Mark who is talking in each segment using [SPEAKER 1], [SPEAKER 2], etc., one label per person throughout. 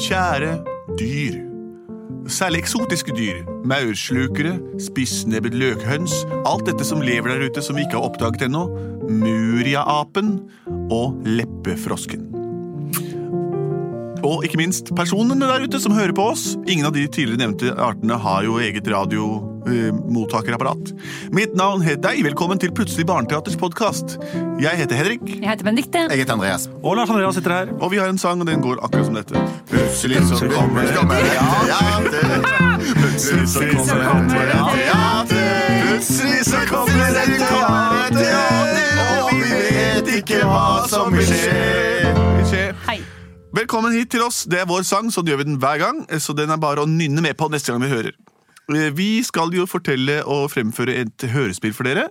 [SPEAKER 1] Kjære dyr. Særlig eksotiske dyr. Maurslukere, spissnebbet løkhøns, alt dette som lever der ute som vi ikke har oppdaget ennå. Muriaapen og leppefrosken. Og ikke minst personene der ute som hører på oss. Ingen av de tidligere nevnte artene har jo eget radiomottakerapparat. Mitt navn heter deg. Velkommen til Plutselig barneteaters podkast. Jeg heter Henrik,
[SPEAKER 2] Jeg heter Benedikte.
[SPEAKER 3] Jeg heter Andreas.
[SPEAKER 4] Og Lars Andreas sitter her.
[SPEAKER 1] og vi har en sang, og den går akkurat som dette.
[SPEAKER 3] Plutselig så kommer det Plutselig så kommer det Plutselig så kommer det Og vi vet ikke hva som vil. Skje.
[SPEAKER 1] Velkommen hit til oss. Det er vår sang, sånn gjør vi den hver gang. Så den er bare å nynne med på neste gang vi hører. Eh, Vi skal jo fortelle og fremføre et hørespill for dere.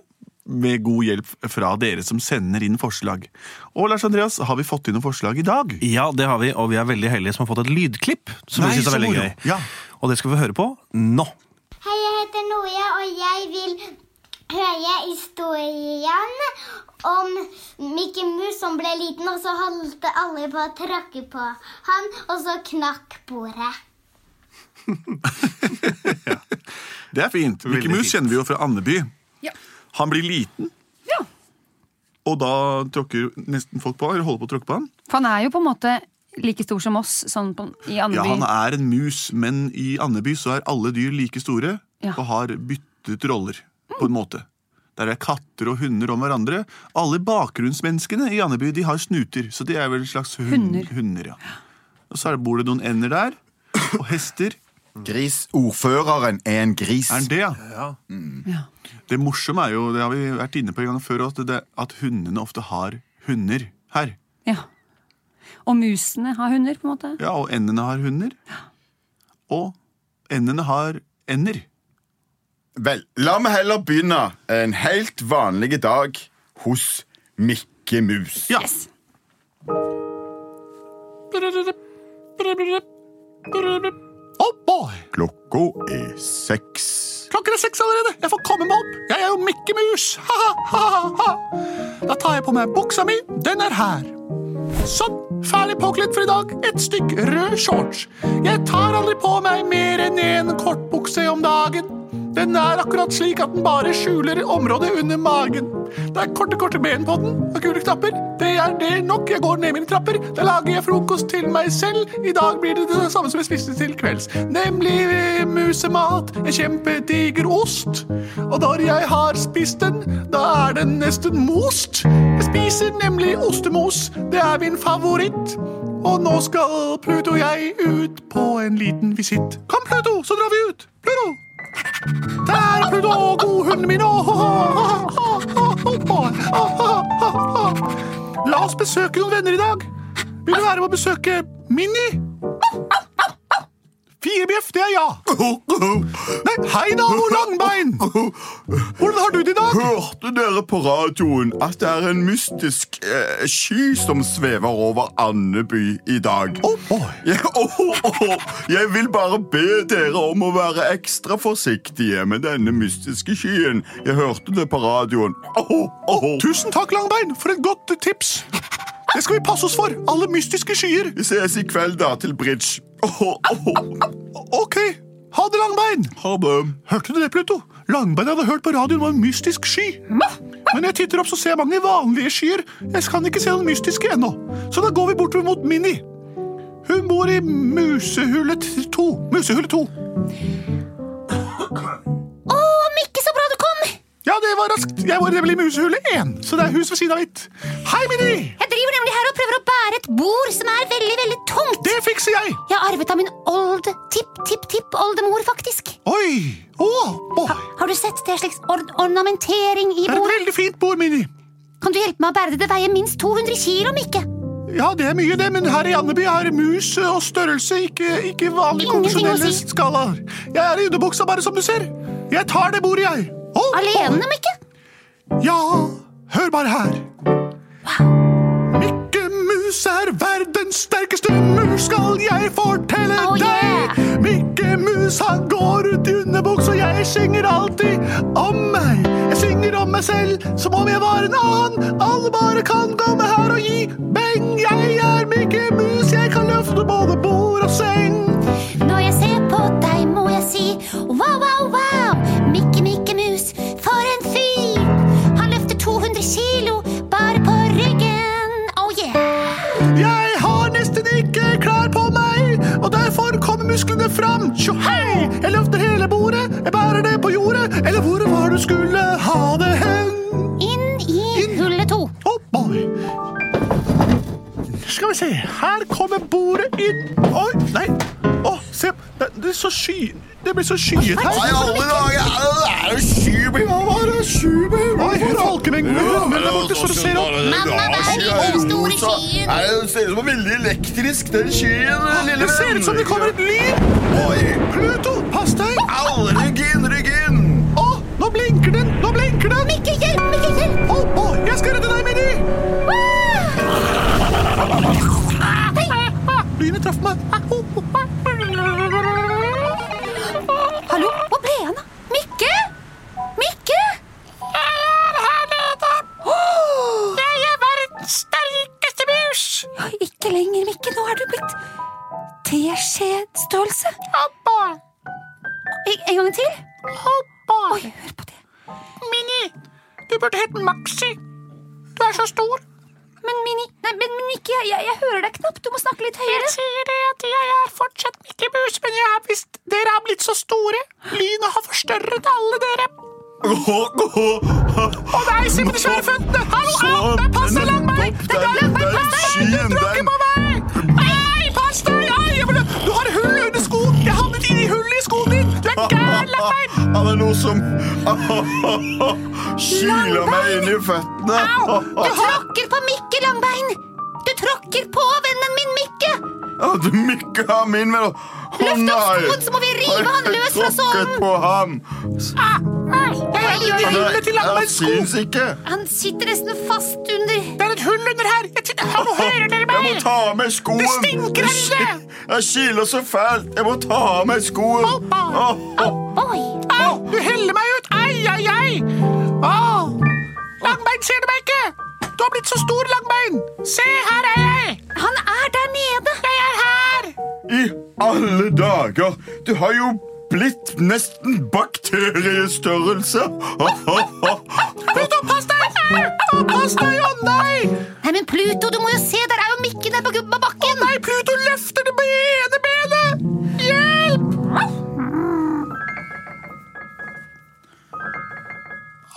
[SPEAKER 1] Med god hjelp fra dere som sender inn forslag. Og Lars Andreas, har vi fått inn noen forslag i dag?
[SPEAKER 4] Ja, det har vi, og vi er veldig heldige som har fått et lydklipp. Som
[SPEAKER 1] Nei,
[SPEAKER 4] vi synes er veldig gøy.
[SPEAKER 1] Ja.
[SPEAKER 4] Og det skal vi høre på nå.
[SPEAKER 5] Hei, jeg heter Noja, og jeg vil høre historien om Mikke Mus som ble liten, og så holdt alle på å tråkke på han, og så knakk bordet.
[SPEAKER 1] Det er fint. Mikke Mus kjenner vi jo fra Andeby.
[SPEAKER 2] Ja.
[SPEAKER 1] Han blir liten,
[SPEAKER 2] Ja.
[SPEAKER 1] og da tråkker nesten folk på han, eller holder på å tråkke på han.
[SPEAKER 2] For han er jo på en måte like stor som oss sånn på, i
[SPEAKER 1] Ja, han er en mus, men i Andeby så er alle dyr like store
[SPEAKER 2] Ja.
[SPEAKER 1] og har byttet roller, på en måte. Der er katter og hunder om hverandre. Alle bakgrunnsmenneskene i Andeby de har snuter, så de er vel en slags hun
[SPEAKER 2] Hunder.
[SPEAKER 1] hunder. ja. Og så er bor det noen ender der, og hester.
[SPEAKER 3] Gris. Ordføreren er en gris.
[SPEAKER 1] Er han det, ja?
[SPEAKER 2] Ja.
[SPEAKER 1] Det morsomme er jo, det har vi vært inne på en gang før, at, det, at hundene ofte har hunder her.
[SPEAKER 2] ja. Og musene har hunder, på en måte.
[SPEAKER 1] Ja, og endene har hunder. Og endene har ender.
[SPEAKER 3] Vel, la meg heller begynne en helt vanlig dag hos Mikke Mus.
[SPEAKER 1] Ja.
[SPEAKER 2] Yes.
[SPEAKER 1] Oh boy!
[SPEAKER 3] Klokka er seks.
[SPEAKER 1] Klokken er seks allerede. Jeg får komme meg opp. Jeg er jo Mikke Mus. Da tar jeg på meg buksa mi. Den er her. Sånn. Ferdig påkledd for i dag. Et stykk rød shorts. Jeg tar aldri på meg mer enn en kortbukse om dagen. Den er akkurat slik at den bare skjuler området under magen. Det er korte, korte ben på den, og gule knapper. Det er det nok. Jeg går ned mine trapper. Da lager jeg frokost til meg selv. I dag blir det det samme som jeg spiste til kvelds. Nemlig eh, musemat. En kjempediger ost. Og når jeg har spist den, da er den nesten most. Jeg spiser nemlig ostemos. Det er min favoritt. Og nå skal Pluto og jeg ut på en liten visitt. Kom, Pluto, så drar vi ut. Pluto! Der er Pluto, god hunden min. La oss besøke noen venner i dag. Vil du være med å besøke Minni? Fire bjeff, det er ja. Nei, hei, nabo Langbein. Hvordan har du det i dag?
[SPEAKER 3] Hørte dere på radioen at det er en mystisk eh, sky som svever over Andeby i dag?
[SPEAKER 1] Oh boy.
[SPEAKER 3] Ja, åh, oh, Jeg vil bare be dere om å være ekstra forsiktige med denne mystiske skyen. Jeg hørte det på radioen. Åh, åh.
[SPEAKER 1] Tusen takk, Langbein, for et godt tips. Det skal vi passe oss for. Alle mystiske skyer.
[SPEAKER 3] Vi ses i kveld, da, til bridge. Åh, oh.
[SPEAKER 1] Ok, ha det, Langbein.
[SPEAKER 3] Ha det.
[SPEAKER 1] Hørte du det, Pluto? Langbein hadde hørt på radioen var en mystisk sky. Men jeg titter opp, så ser jeg mange vanlige skyer. Jeg kan ikke se noen mystiske ennå. Så da går vi bortover mot Minni. Hun bor i musehullet to. Musehullet to. Var raskt. Jeg var nemlig i musehullet én, så det er hus ved siden av mitt. Hei, Mini!
[SPEAKER 5] Jeg driver nemlig her og prøver å bære et bord som er veldig, veldig tungt.
[SPEAKER 1] Det fikser jeg.
[SPEAKER 5] Jeg har arvet av min old tipp-tipp-tipp-oldemor, faktisk.
[SPEAKER 1] Oi! Å, boy.
[SPEAKER 5] Har du sett det er slags or ornamentering i bordet.
[SPEAKER 1] Det er et veldig fint bord, Mini.
[SPEAKER 5] Kan du hjelpe meg å bære det? Det veier minst 200 kilo, Mikke.
[SPEAKER 6] Ja, det er mye det, men her i Andeby er mus og størrelse ikke, ikke vanlige konvensjonelle
[SPEAKER 7] si.
[SPEAKER 6] skalaer. Jeg er i underbuksa, bare som du ser. Jeg tar det bordet, jeg. Oh,
[SPEAKER 7] Alene, Mikke?
[SPEAKER 6] Ja, hør bare her. Mikke Mus er verdens sterkeste mus, skal jeg fortelle
[SPEAKER 7] Oh, yeah.
[SPEAKER 6] deg. Mikke Mus, han går ut i underbuksa, og jeg synger alltid om meg. Jeg synger om meg selv som om jeg var en annen. Alle bare kan komme her og gi beng. Jeg er Mikke Mus, jeg kan løfte både bord og seng.
[SPEAKER 7] Når jeg ser på deg, må jeg si
[SPEAKER 6] musklene fram. Tjo hei! Jeg løfter hele bordet, jeg bærer det på jordet. Eller hvor var du skulle ha det hen?
[SPEAKER 7] Inn i hullet to.
[SPEAKER 6] Oh boy. Skal vi se, her kommer bordet inn. Oi, nei. Å, se, det, det er så sky... Det blir så skyet
[SPEAKER 3] Nei,
[SPEAKER 6] her.
[SPEAKER 3] alle dager! Det er jo skyby! Hva var det? Skyby?
[SPEAKER 6] Folkemengden med høner der borte, så du ser opp.
[SPEAKER 7] Mamma, hva er den store skyen?
[SPEAKER 3] Det ser ut som veldig elektrisk, den skyen, lille
[SPEAKER 6] Det ser ut som det kommer et lyn.
[SPEAKER 3] Oi!
[SPEAKER 6] Pluto, pass deg.
[SPEAKER 3] Au, rygg inn, rygg inn!
[SPEAKER 6] Å, nå blinker den, nå blinker den.
[SPEAKER 7] Mikke, hjelp, Mikke, hjelp.
[SPEAKER 6] Å, å, jeg skal redde deg, Minni. Lynet traff meg.
[SPEAKER 7] Oi, hør på det.
[SPEAKER 6] Minnie, du burde hett Maxi. Du er så stor.
[SPEAKER 7] Men Mini, nei, men Mikke, jeg, jeg, jeg hører deg knapt. Du må snakke litt høyere.
[SPEAKER 6] Jeg sier det at jeg er fortsatt Mikke Mus, men jeg er visst Dere har blitt så store. Lynet har forstørret alle dere. Og deg, Simen føttene. Hallo, au, der passer meg. Det er meg. pass deg. Du tråkker
[SPEAKER 3] ikke
[SPEAKER 6] på meg. Nei, pass deg. Ai, du har hull Er
[SPEAKER 3] noe som kyler meg inn i føttene.
[SPEAKER 7] Du tråkker på Mikke, Langbein. Du tråkker på vennen min Mikke.
[SPEAKER 3] Ja, du Mikke er min venn. Å
[SPEAKER 7] Løft opp skoen, så må vi rive han løs fra sålen.
[SPEAKER 3] på ham?
[SPEAKER 6] I til
[SPEAKER 3] Jeg syns ikke.
[SPEAKER 7] Han sitter nesten fast under
[SPEAKER 6] Det er et hull under her. Jeg. Hører dere
[SPEAKER 3] Jeg må ta av meg skoen.
[SPEAKER 6] Det stinker her inne.
[SPEAKER 3] Jeg kiler så fælt. Jeg må ta av meg skoen.
[SPEAKER 6] Hoppa.
[SPEAKER 3] Oh, åh.
[SPEAKER 6] Blitt så stor, Langbein! Se, her er jeg!
[SPEAKER 7] Han er der nede.
[SPEAKER 6] Jeg er her!
[SPEAKER 3] I alle dager! Du har jo blitt nesten bakteriestørrelse.
[SPEAKER 6] Pluto, pass deg! Pass deg, å nei!
[SPEAKER 7] Nei, men Pluto, du må jo se, der er jo Mikke nede på gubba bakken.
[SPEAKER 6] Nei, Pluto løfter det ene benet! Hjelp!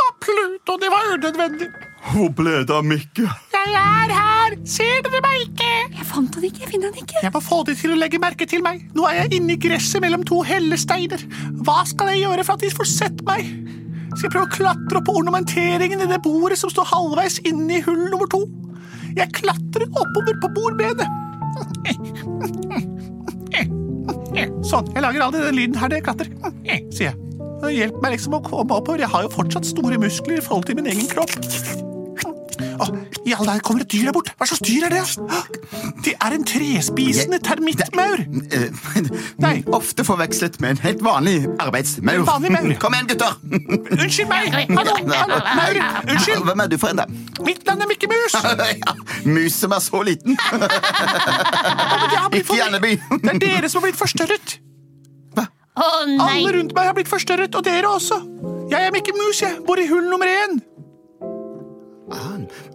[SPEAKER 6] Å, Pluto, det var unødvendig.
[SPEAKER 3] Hvor ble det av Mikke?
[SPEAKER 6] Jeg er her! Ser dere meg ikke?
[SPEAKER 7] Jeg fant han ikke, jeg finner han ikke.
[SPEAKER 6] Jeg må få de til å legge merke til meg. Nå er jeg inne i gresset mellom to hellesteiner. Hva skal jeg gjøre for at de får sett meg? Skal jeg prøve å klatre opp på ornamenteringen i det bordet som står halvveis inne i hull nummer to? Jeg klatrer oppover på bordbenet. Sånn. Jeg lager aldri den lyden her når jeg klatrer. Sier jeg. Hjelp meg liksom å komme oppover. Jeg har jo fortsatt store muskler i forhold til min egen kropp. Å, I all dager kommer et dyr der bort! Hva slags dyr er det? Det er en trespisende termittmaur.
[SPEAKER 1] Eh,
[SPEAKER 6] Nei.
[SPEAKER 1] Ofte forvekslet med en helt vanlig arbeidsmaur.
[SPEAKER 6] Vanlig maur.
[SPEAKER 1] Kom igjen, gutter!
[SPEAKER 6] Unnskyld meg! Hallo, hallo, maur! Unnskyld!
[SPEAKER 1] Hvem er du for en, da?
[SPEAKER 6] Mitt navn er Mikke Mus.
[SPEAKER 1] ja, mus som er så liten. Ikke i Andeby.
[SPEAKER 6] Det er dere som har blitt forstørret.
[SPEAKER 7] Å nei.
[SPEAKER 6] Alle rundt meg har blitt forstørret, og dere også. Jeg er Mikke Mus, jeg. Bor i hull nummer én.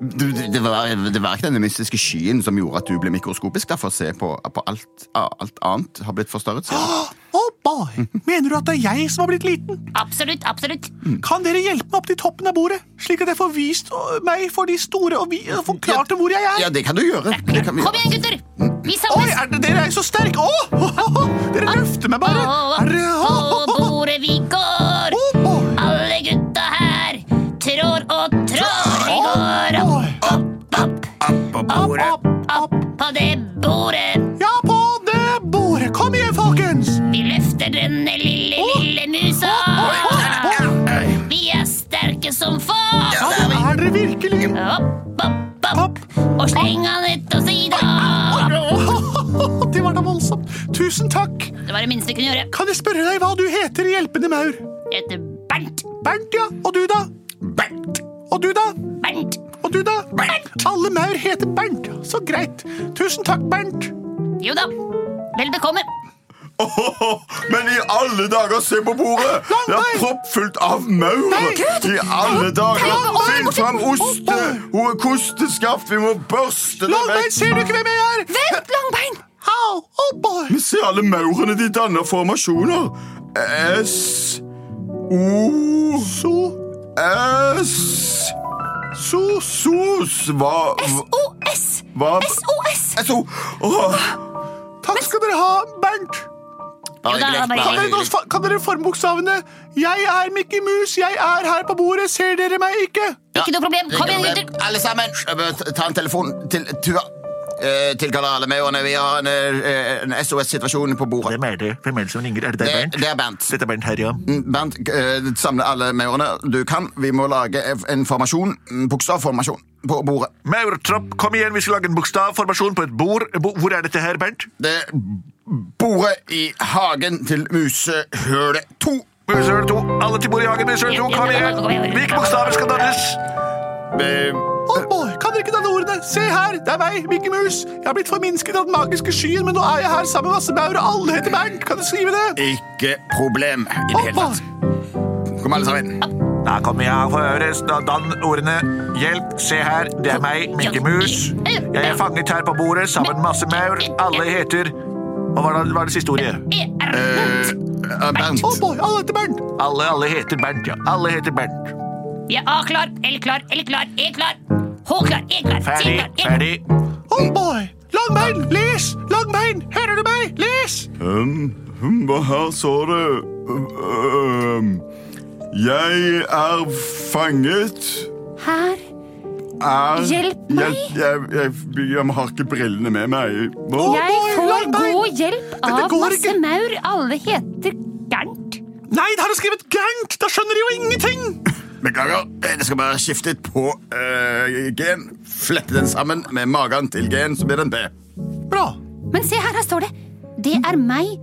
[SPEAKER 1] Det, var, det var ikke denne mystiske skyen som gjorde at du ble mikroskopisk? Derfor se på, på alt, alt annet har blitt forstørret?
[SPEAKER 6] Oh boy. Mener du at det er jeg som har blitt liten?
[SPEAKER 7] Absolutt, absolutt.
[SPEAKER 6] Kan dere hjelpe meg opp til toppen av bordet, slik at jeg får vist øh, meg for de store og vi og forklart dem hvor jeg er?
[SPEAKER 1] Ja, det kan du gjøre. Det kan vi
[SPEAKER 7] Kom igjen, gutter. Vi
[SPEAKER 6] Oi, er det, dere er så sterke! Åh, Tusen takk.
[SPEAKER 8] Det var det minste jeg kunne gjøre.
[SPEAKER 6] Kan jeg spørre deg hva du heter, hjelpende maur?
[SPEAKER 8] Jeg heter Bernt.
[SPEAKER 6] Bernt, ja. Og du, da?
[SPEAKER 1] Bernt.
[SPEAKER 6] Og du, da?
[SPEAKER 8] Bernt.
[SPEAKER 6] Og du, da? Bernt. Alle maur heter Bernt. Så greit. Tusen takk, Bernt.
[SPEAKER 8] Jo da. Vel bekomme.
[SPEAKER 3] Oh, men i alle dager, se på bordet! Det er proppfullt av maur! I alle dager! Finn fram oste! Hun er kosteskaft, vi må børste det
[SPEAKER 6] Langbein, ser du ikke hvem jeg er?
[SPEAKER 2] Vent, Langbein!
[SPEAKER 6] Au, oh boy.
[SPEAKER 3] Vi ser alle maurene de danner formasjoner. S O
[SPEAKER 6] So,
[SPEAKER 3] S So Sos Hva
[SPEAKER 2] SOS! SOS!
[SPEAKER 3] SO
[SPEAKER 6] takk skal dere ha, Bernt. Kan dere, formbokstavene? Jeg er Mickey Mus, jeg er her på bordet, ser dere meg ikke?
[SPEAKER 8] Ikke noe problem. Kom igjen, gutter.
[SPEAKER 1] Alle sammen, ta en telefon til Tua. Eh, tilkaller alle maurene. Vi har en, eh, en SOS-situasjon på bordet.
[SPEAKER 9] Hvem er det? Hvem er det som ringer? Er det deg, Bernt?
[SPEAKER 1] det er Bernt.
[SPEAKER 9] Dette er Bernt her, ja.
[SPEAKER 1] Mm, Bernt, eh, samle alle maurene du kan. Vi må lage en formasjon, bokstavformasjon, på bordet.
[SPEAKER 9] Maurtropp, kom igjen, vi skal lage en bokstavformasjon på et bord. Bo hvor er dette her, Bernt?
[SPEAKER 1] Det er bordet i hagen til musehølet 2.
[SPEAKER 9] Musehølet 2. Alle til bordet i hagen, Musehølet 2, kom igjen! Hvilke bokstaver skal dannes?
[SPEAKER 1] Eh,
[SPEAKER 6] Oh boy, kan dere ikke denne ordene? Se her, det er meg, Mickey Mus. Jeg har blitt forminsket av den magiske skyen, men nå er jeg her sammen med masse maur, og alle heter Bernt. Kan du skrive det?
[SPEAKER 1] Ikke problem i det hele tatt. Kom alle sammen.
[SPEAKER 9] Da kommer jeg for øret. Da Dan ordene. Hjelp, se her, det er meg, Mikke Mus. Jeg er fanget her på bordet sammen med masse maur. Alle heter Hva var det, siste ordet?
[SPEAKER 1] Eh, Bernt.
[SPEAKER 6] Oh boy, alle heter Bernt.
[SPEAKER 9] Alle, alle heter Bernt, ja. Alle heter Bernt.
[SPEAKER 8] Vi er A-klar, L-klar, L-klar, E-klar. H-klar,
[SPEAKER 9] Ferdig, ferdig.
[SPEAKER 6] Oh boy, Langbein, les! Langbein, hører du meg? Les!
[SPEAKER 3] um, um, Hva her du? Um, jeg er fanget
[SPEAKER 2] Her.
[SPEAKER 3] er
[SPEAKER 2] Hjelp meg.
[SPEAKER 3] Jeg, jeg, jeg, jeg har ikke brillene med meg. Oh,
[SPEAKER 2] Jeg
[SPEAKER 6] boy,
[SPEAKER 2] får
[SPEAKER 6] Langbein.
[SPEAKER 2] god hjelp av masse
[SPEAKER 6] ikke.
[SPEAKER 2] maur. Alle heter Gernt.
[SPEAKER 6] Nei, det har du skrevet Gernt! Da skjønner de jo ingenting!
[SPEAKER 1] Beklager. jeg Det skal bare skifte på eh, gen. Flette den sammen med magen til gen, så blir det en B.
[SPEAKER 6] Bra.
[SPEAKER 2] Men se her, her står det. Det er meg.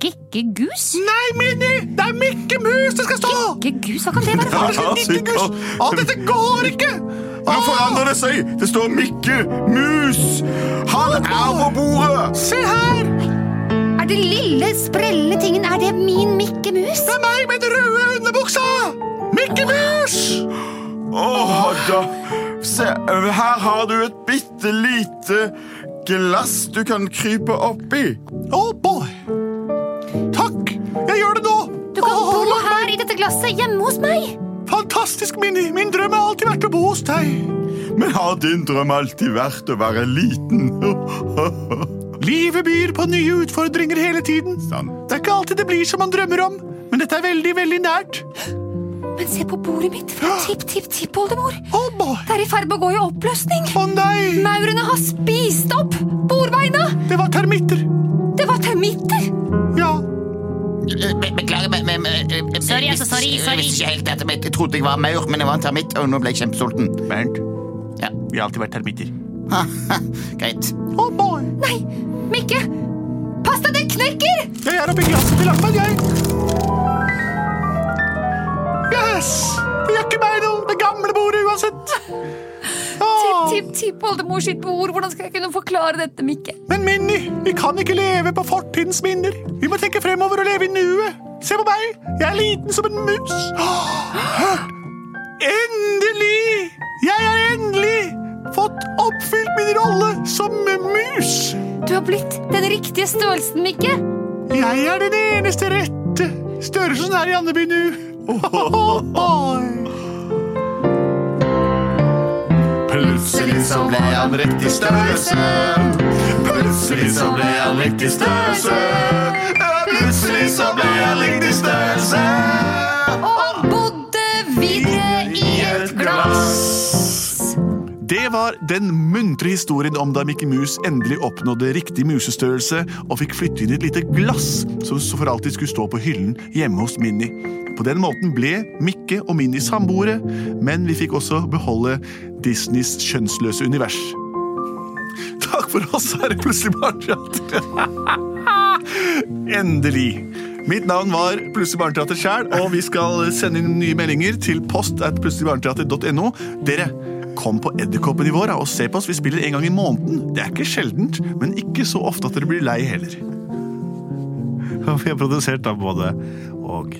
[SPEAKER 2] Gekke Gus.
[SPEAKER 6] Nei, Minni, det er Mikke Mus det skal stå!
[SPEAKER 2] Gekke Gus, hva kan det være?
[SPEAKER 3] Ja,
[SPEAKER 6] Mickey Å, dette går ikke!
[SPEAKER 3] Nå forandrer det seg! Det står Mikke Mus! Han er på bordet!
[SPEAKER 6] Se her!
[SPEAKER 2] Er det lille, sprellende tingen? Er det min Mikke Mus?
[SPEAKER 6] Det er meg med den røde underbuksa! Mickey Mus!
[SPEAKER 3] Åh, da Se, her har du et bitte lite glass du kan krype oppi.
[SPEAKER 6] Oh boy. Takk, jeg gjør det nå.
[SPEAKER 2] Du kan
[SPEAKER 6] oh,
[SPEAKER 2] bo her i dette glasset hjemme hos meg.
[SPEAKER 6] Fantastisk, Minni. Min drøm har alltid vært å bo hos deg.
[SPEAKER 3] Men har din drøm alltid vært å være liten?
[SPEAKER 6] Livet byr på nye utfordringer hele tiden.
[SPEAKER 3] Sant.
[SPEAKER 6] Det er ikke alltid det blir som man drømmer om, men dette er veldig, veldig nært.
[SPEAKER 2] Men se på bordet mitt fra tipp-tipp-tippoldemor.
[SPEAKER 6] Oh boy.
[SPEAKER 2] Det er i ferd med å gå i oppløsning.
[SPEAKER 6] Å nei,
[SPEAKER 2] Maurene har spist opp bordbeina.
[SPEAKER 6] det var termitter.
[SPEAKER 2] Det var termitter.
[SPEAKER 6] Ja,
[SPEAKER 1] Beklager. men- men- men-
[SPEAKER 8] Sorry, altså, Sorry. sorry,
[SPEAKER 1] Jeg ikke helt dette, men jeg trodde jeg var maur, men jeg var en termitt, og nå ble jeg kjempesulten.
[SPEAKER 9] Bernt,
[SPEAKER 1] Ja.
[SPEAKER 9] vi har alltid vært termitter.
[SPEAKER 1] Greit.
[SPEAKER 6] oh boy.
[SPEAKER 2] Nei, Mikke. Pass deg, det knekker.
[SPEAKER 6] Jeg er oppi glasset til Langbein, jeg. Yes! Det gjør ikke meg noe, det gamle bordet uansett. Tipp,
[SPEAKER 2] tipp, tipp, oldemor sitt bord. Hvordan skal jeg kunne forklare dette, Mikke?
[SPEAKER 6] Men Minni, vi kan ikke leve på fortidens minner. Vi må tenke fremover og leve i nuet. Se på meg, jeg er liten som en mus. Hør! Endelig! Jeg har endelig fått oppfylt min rolle som mus.
[SPEAKER 2] Du har blitt den riktige størrelsen, Mikke.
[SPEAKER 6] Jeg er den eneste rette. Størrelsen er i Andeby nu.
[SPEAKER 1] Plutselig så ble han riktig størrelse. Plutselig så ble han riktig størrelse. Plutselig så ble han riktig størrelse.
[SPEAKER 2] Og bodde videre i et glass.
[SPEAKER 9] Det
[SPEAKER 1] var den muntre historien om da Mickey Mus endelig oppnådde riktig musestørrelse og fikk flytte inn et lite glass som for alltid skulle stå på hyllen hjemme hos Minnie. På den måten ble Mikke og Minnie samboere, men vi fikk også beholde Disneys kjønnsløse univers. Takk for oss, her er Plutselig barneteater. Endelig. Mitt navn var Plutselig barneteater sjæl, og vi skal sende inn nye meldinger til post at plutseligbarneteater.no. Dere, kom på Edderkoppen i vår og se på oss. Vi spiller en gang i måneden. Det er ikke sjeldent, men ikke så ofte at dere blir lei heller.
[SPEAKER 4] Vi har produsert da både og